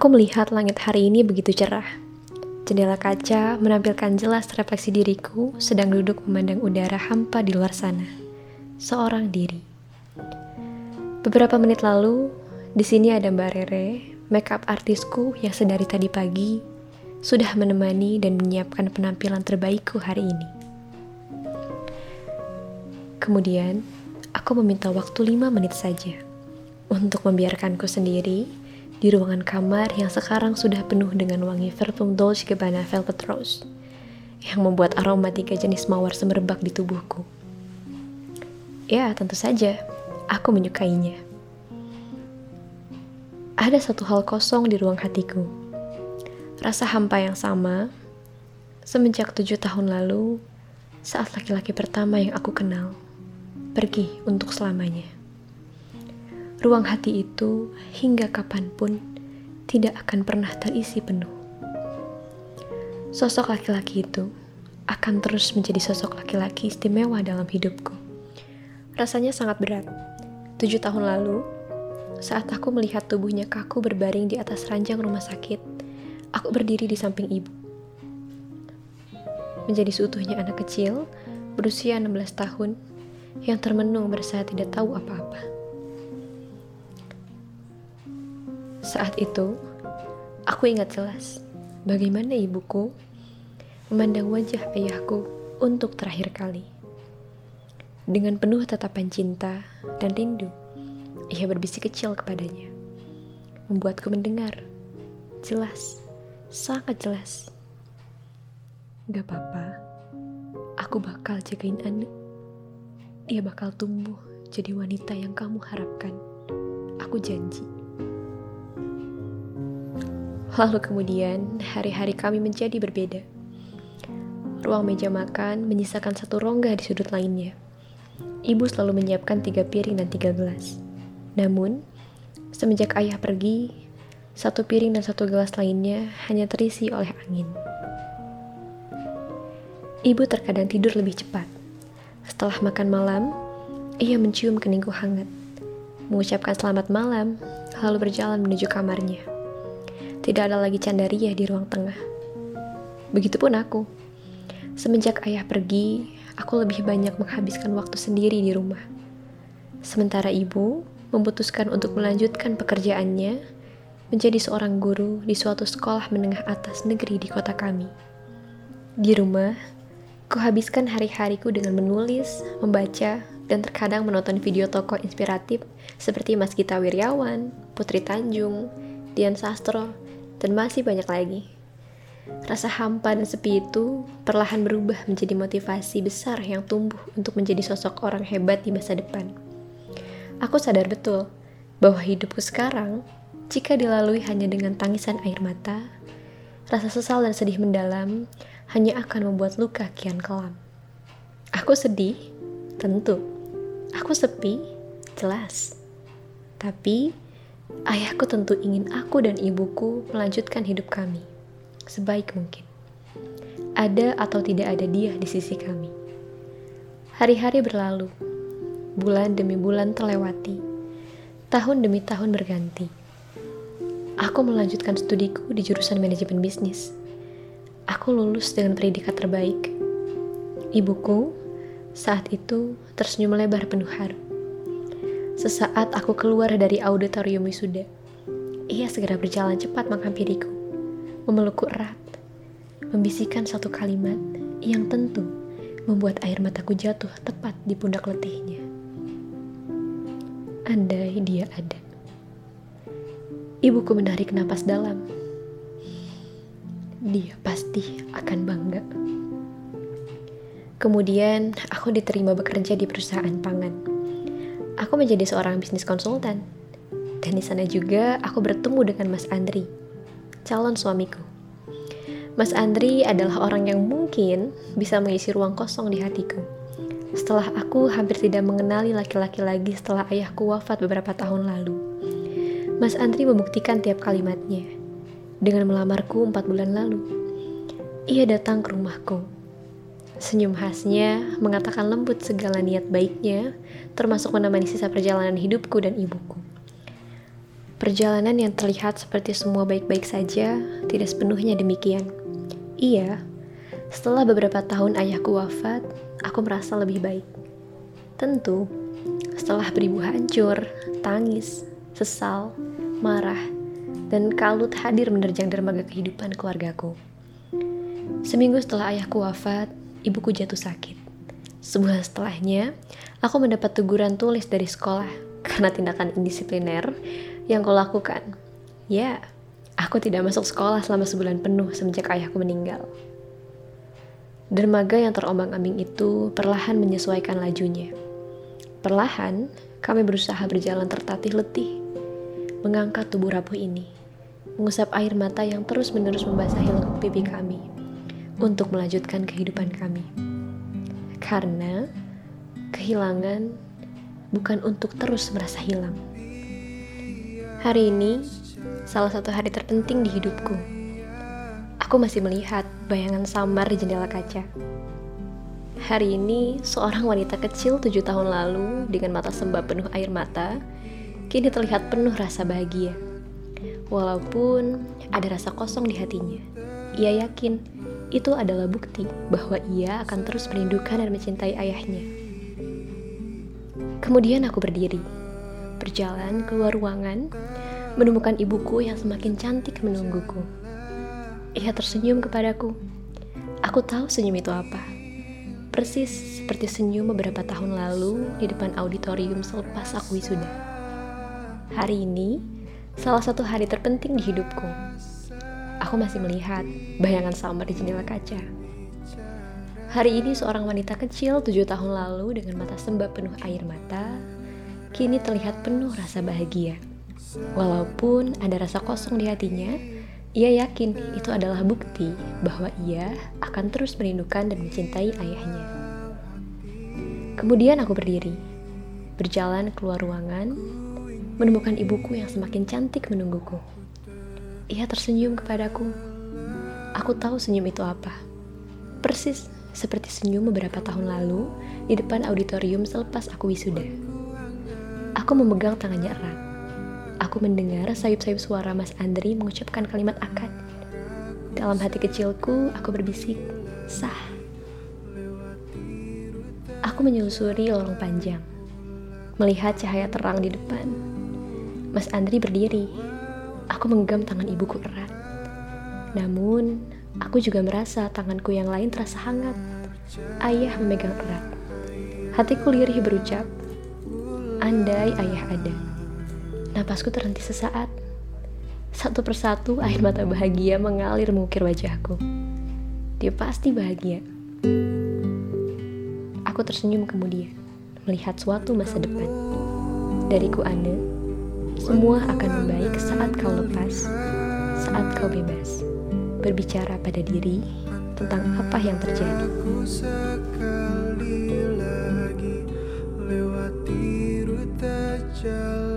Aku melihat langit hari ini begitu cerah. Jendela kaca menampilkan jelas refleksi diriku sedang duduk memandang udara hampa di luar sana. Seorang diri. Beberapa menit lalu, di sini ada Mbak Rere, makeup artisku yang sedari tadi pagi sudah menemani dan menyiapkan penampilan terbaikku hari ini. Kemudian, aku meminta waktu lima menit saja untuk membiarkanku sendiri di ruangan kamar yang sekarang sudah penuh dengan wangi parfum Dolce Gabbana Velvet Rose yang membuat aroma tiga jenis mawar semerbak di tubuhku. Ya, tentu saja, aku menyukainya. Ada satu hal kosong di ruang hatiku. Rasa hampa yang sama semenjak tujuh tahun lalu saat laki-laki pertama yang aku kenal pergi untuk selamanya ruang hati itu hingga kapan pun tidak akan pernah terisi penuh. Sosok laki-laki itu akan terus menjadi sosok laki-laki istimewa dalam hidupku. Rasanya sangat berat. Tujuh tahun lalu, saat aku melihat tubuhnya kaku berbaring di atas ranjang rumah sakit, aku berdiri di samping ibu. Menjadi seutuhnya anak kecil, berusia 16 tahun, yang termenung berasa tidak tahu apa-apa. Saat itu, aku ingat jelas bagaimana ibuku memandang wajah ayahku untuk terakhir kali. Dengan penuh tatapan cinta dan rindu, ia berbisik kecil kepadanya. Membuatku mendengar. Jelas, sangat jelas. Gak apa-apa, aku bakal jagain Anu. Dia bakal tumbuh jadi wanita yang kamu harapkan. Aku janji. Lalu kemudian, hari-hari kami menjadi berbeda. Ruang meja makan menyisakan satu rongga di sudut lainnya. Ibu selalu menyiapkan tiga piring dan tiga gelas. Namun, semenjak ayah pergi, satu piring dan satu gelas lainnya hanya terisi oleh angin. Ibu terkadang tidur lebih cepat. Setelah makan malam, ia mencium keningku hangat, mengucapkan selamat malam, lalu berjalan menuju kamarnya. Tidak ada lagi Candaria di ruang tengah. Begitupun aku. Semenjak ayah pergi, aku lebih banyak menghabiskan waktu sendiri di rumah. Sementara ibu memutuskan untuk melanjutkan pekerjaannya menjadi seorang guru di suatu sekolah menengah atas negeri di kota kami. Di rumah, kuhabiskan hari-hariku dengan menulis, membaca, dan terkadang menonton video tokoh inspiratif seperti Mas Gita Wiryawan, Putri Tanjung, Dian Sastro, dan masih banyak lagi. Rasa hampa dan sepi itu perlahan berubah menjadi motivasi besar yang tumbuh untuk menjadi sosok orang hebat di masa depan. Aku sadar betul bahwa hidupku sekarang, jika dilalui hanya dengan tangisan air mata, rasa sesal dan sedih mendalam hanya akan membuat luka kian kelam. Aku sedih, tentu. Aku sepi, jelas. Tapi, Ayahku tentu ingin aku dan ibuku melanjutkan hidup kami sebaik mungkin. Ada atau tidak ada dia di sisi kami. Hari-hari berlalu, bulan demi bulan terlewati, tahun demi tahun berganti. Aku melanjutkan studiku di jurusan manajemen bisnis. Aku lulus dengan predikat terbaik. Ibuku saat itu tersenyum lebar penuh haru. Sesaat aku keluar dari auditorium wisuda, ia segera berjalan cepat menghampiriku, memelukku erat, membisikkan satu kalimat yang tentu membuat air mataku jatuh tepat di pundak letihnya. Andai dia ada. Ibuku menarik napas dalam. Dia pasti akan bangga. Kemudian aku diterima bekerja di perusahaan pangan aku menjadi seorang bisnis konsultan. Dan di sana juga aku bertemu dengan Mas Andri, calon suamiku. Mas Andri adalah orang yang mungkin bisa mengisi ruang kosong di hatiku. Setelah aku hampir tidak mengenali laki-laki lagi setelah ayahku wafat beberapa tahun lalu. Mas Andri membuktikan tiap kalimatnya. Dengan melamarku empat bulan lalu, ia datang ke rumahku Senyum khasnya mengatakan lembut segala niat baiknya, termasuk menemani sisa perjalanan hidupku dan ibuku. Perjalanan yang terlihat seperti semua baik-baik saja tidak sepenuhnya demikian. Iya, setelah beberapa tahun ayahku wafat, aku merasa lebih baik. Tentu, setelah beribu hancur, tangis, sesal, marah, dan kalut hadir menerjang dermaga kehidupan keluargaku. Seminggu setelah ayahku wafat, ibuku jatuh sakit. Sebulan setelahnya, aku mendapat teguran tulis dari sekolah karena tindakan indisipliner yang kau lakukan? Ya, aku tidak masuk sekolah selama sebulan penuh semenjak ayahku meninggal. Dermaga yang terombang-ambing itu perlahan menyesuaikan lajunya. Perlahan, kami berusaha berjalan tertatih letih, mengangkat tubuh rapuh ini, mengusap air mata yang terus-menerus membasahi lengkung pipi kami untuk melanjutkan kehidupan kami. Karena kehilangan bukan untuk terus merasa hilang Hari ini, salah satu hari terpenting di hidupku. Aku masih melihat bayangan samar di jendela kaca. Hari ini, seorang wanita kecil tujuh tahun lalu dengan mata sembab penuh air mata, kini terlihat penuh rasa bahagia. Walaupun ada rasa kosong di hatinya, ia yakin itu adalah bukti bahwa ia akan terus merindukan dan mencintai ayahnya. Kemudian aku berdiri berjalan keluar ruangan, menemukan ibuku yang semakin cantik menungguku. Ia tersenyum kepadaku. Aku tahu senyum itu apa. Persis seperti senyum beberapa tahun lalu di depan auditorium selepas aku wisuda. Hari ini, salah satu hari terpenting di hidupku. Aku masih melihat bayangan samar di jendela kaca. Hari ini seorang wanita kecil tujuh tahun lalu dengan mata sembab penuh air mata kini terlihat penuh rasa bahagia. Walaupun ada rasa kosong di hatinya, ia yakin itu adalah bukti bahwa ia akan terus merindukan dan mencintai ayahnya. Kemudian aku berdiri, berjalan keluar ruangan, menemukan ibuku yang semakin cantik menungguku. Ia tersenyum kepadaku. Aku tahu senyum itu apa. Persis seperti senyum beberapa tahun lalu di depan auditorium selepas aku wisuda. Aku memegang tangannya erat. Aku mendengar sayup-sayup suara Mas Andri mengucapkan kalimat akad. Dalam hati kecilku, aku berbisik, sah. Aku menyelusuri lorong panjang, melihat cahaya terang di depan. Mas Andri berdiri. Aku menggenggam tangan ibuku erat. Namun, aku juga merasa tanganku yang lain terasa hangat. Ayah memegang erat. Hatiku lirih berucap, Andai ayah ada. Napasku terhenti sesaat. Satu persatu air mata bahagia mengalir mengukir wajahku. Dia pasti bahagia. Aku tersenyum kemudian, melihat suatu masa depan. Dariku Anda, semua akan membaik saat kau lepas, saat kau bebas. Berbicara pada diri tentang apa yang terjadi. jalan